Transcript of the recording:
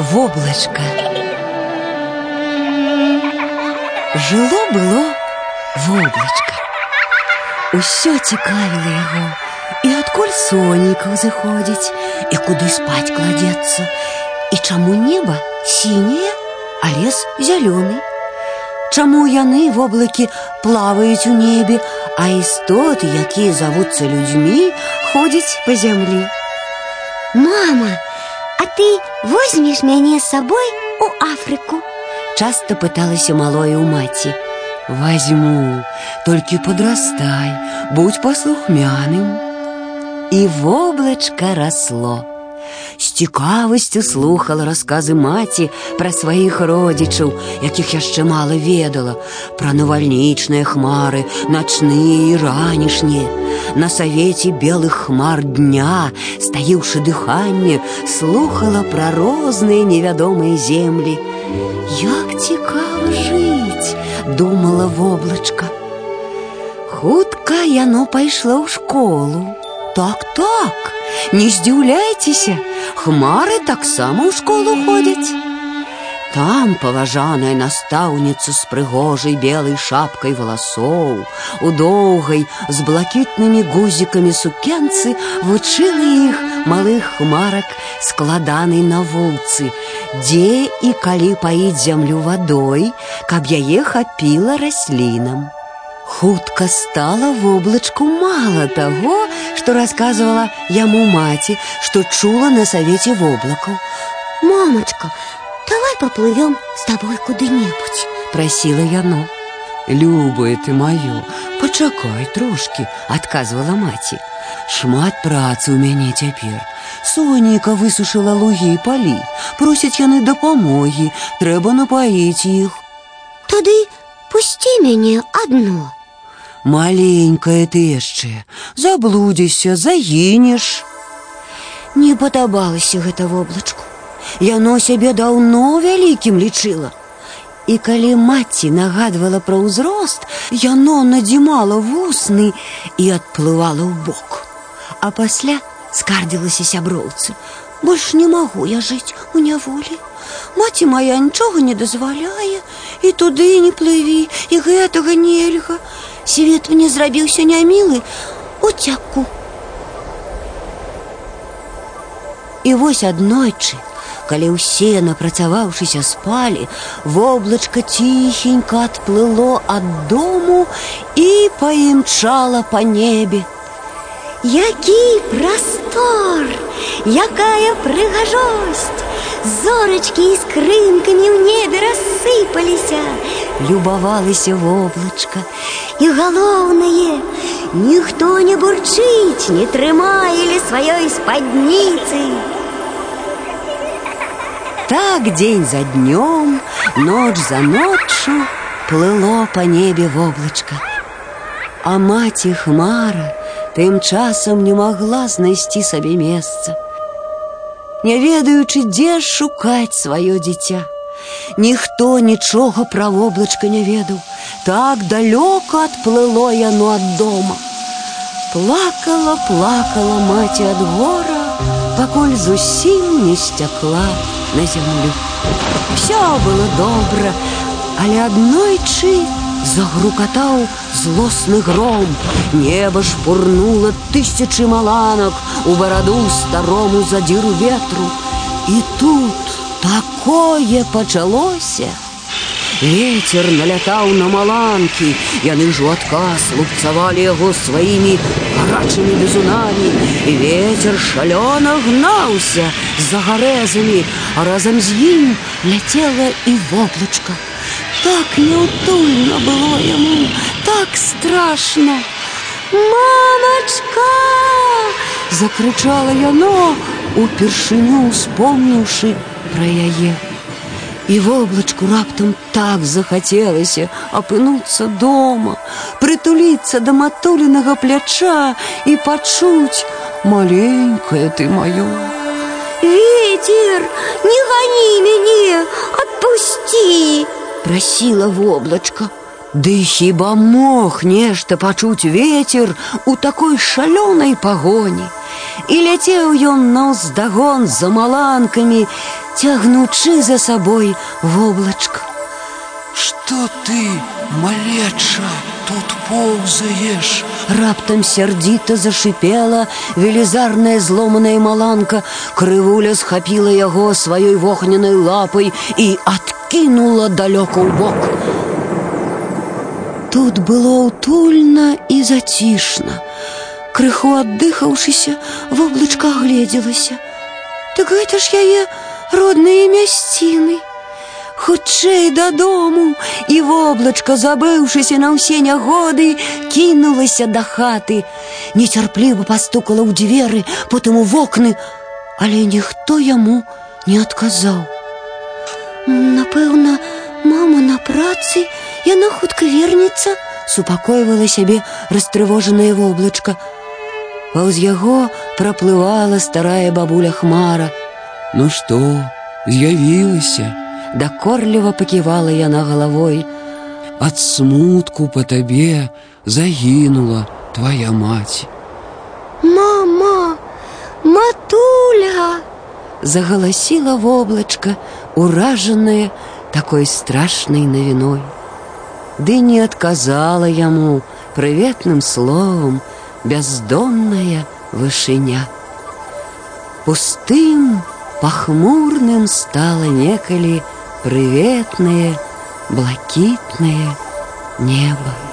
Воблачка. Жыло было воблачка. Усё цікавіла яго, і адкуль сонейка заходзіць, і куды спаць кладецца, і чаму неба сіняе, а лес зялёны. Чаму яны воблакі плаваюць у небе, а істоты, якія завуцца людзьмі, ходзяць па зямлі. Мама, а ты возьмешь мяне з сабой у Афрыку? Часто пыталася малое у маці. Возьму, толькі подрастай, будь паслухмяным. І воблачка росло. З цікавасцю слухала расказы маці пра сваіх родзічаў, якіх яшчэ мала ведала, пра навальнічныя хмары, начныя і ранішнія. На савеце белых хмар дня, стаіўшы дыханне, слухала пра розныя невядомыя землі. Як цікава жыць, думала воблачка. Хутка яно пайшло ў школу. Так, так, Не здзіўляйцеся, хмары таксама ў школу ходзяць. Там паважаная настаўніца з прыгожай белай шапкай валасоў, у доўгай з блакітнымі гузікамі сукенцы вучыла іх малых хмарак складанай навуцы, дзе і калі паіць зямлю вадой, каб яе хапіла раслінам. Хутка стала воблачку мала таго, што расказвала яму маці, што чула на савеце воблакаў. Мамочка, давай поплывем с тобой куды-небудзь. Прасіла яно. Любае ты маё, пачакай трошкі, адказвала маці. Шмат працы ў мяне цяпер. Сонейка высушыла лугі і палі. Просяць яны дапамогі, трэба напаіць іх. Тады пусці мяне адно. Маленькая ты яшчэ, заблудзішся, загінеш. Не падабалася гэта воблачку. Яно сябе даўно вялікім лічыла. І калі маці нагадвала пра ўзрост, яно надзімала вусны і адплывала ў бок. А пасля скардзілася сяброўцы. Больш не магу я жыць у няволі. Маці моя нічога не дазваляе, і туды не плыві, і гэтага нельга. Свет мне зрабіўся нямілы, уцяку. І вось аднойчы, калі ўсе, напрацаваўшыся спалі, воблачка ціхенька адплыло ад дому і паімчала па небе. Які прастор, якая прыгажосць! Зорачкі і скрынкамі ў небе рассыпаліся. Любавалася воблачка. І галоўнае, ніхто не бурчыць, не трымае ля сваёй спадніцы. Так дзень за днём, ноч за ноччу плыло па небе воблачка. А маці хмара тым часам не магла знайсці сабе месца. Не ведаючы, дзе шукаць сваё дзіця. Ніхто нічога пра воблачка не ведаў. Так далёка адплыло яно ад дома. Плакала, плакала маці ад гора, пакуль зусім не сцякла на зямлю. Всё было добра, але аднойчы загрукатаў злосны гром. Неба шпурнула тысячы маланак у бараду старому задзіру ветру. І тут такое пачалося. Ветер налятаў на маланкі, яны ж у адказ лупцавалі яго сваімі гарачымі бізунамі, і ветер шалёна гнаўся за гарэзамі, а разам з ім ляцела і воблачка. Так неутульно было яму, так страшно. Мамачка! Закрычала яно, упершыню успомніўшы пра яе. І воблачку раптам так захацелася апынуцца дома, прытуліцца да матуленага пляча і пачуць маленькае ты маё. Ветер, не гони мяне, отпусти! Прасіла воблачка. Ды хіба мог нешта пачуць ветер у такой шалёнай пагоні. І ляцеў ён наўздагон за маланкамі, цягнучы за сабой воблачка. Что ты, малеча, тут ползаешь? Раптам сердито зашипела велізарная зломаная маланка. Крывуля схапіла яго сваёй вогненай лапай і адкінула далёка ў бок. Тут было утульна і зацішна. Крыху аддыхаўшыся, воблачка агледзелася. Так гэта ж яе родныя мясціны. Хутчэй дадому і воблачка, забыўшыся на ўсе нягоды, кінулася да хаты. Нецярпліва пастукала ў дзверы, потым у вокны, але ніхто яму не адказаў. Напэўна, мама на працы, яна хутка вернецца, супакойвала сябе растрывожанае воблачка. Паўз яго праплывала старая бабуля хмара. Ну што, з'явілася? Дакорліва паківала яна галавой. Ад смутку па табе загінула твоя маці. Мама, матуля! Загаласіла воблачка, уражаная такой страшнай навіной. Ды не адказала яму прыветным словам бяздонная вышыня. Пустым, пахмурным стала некалі, прыветнае, блакітнае неба.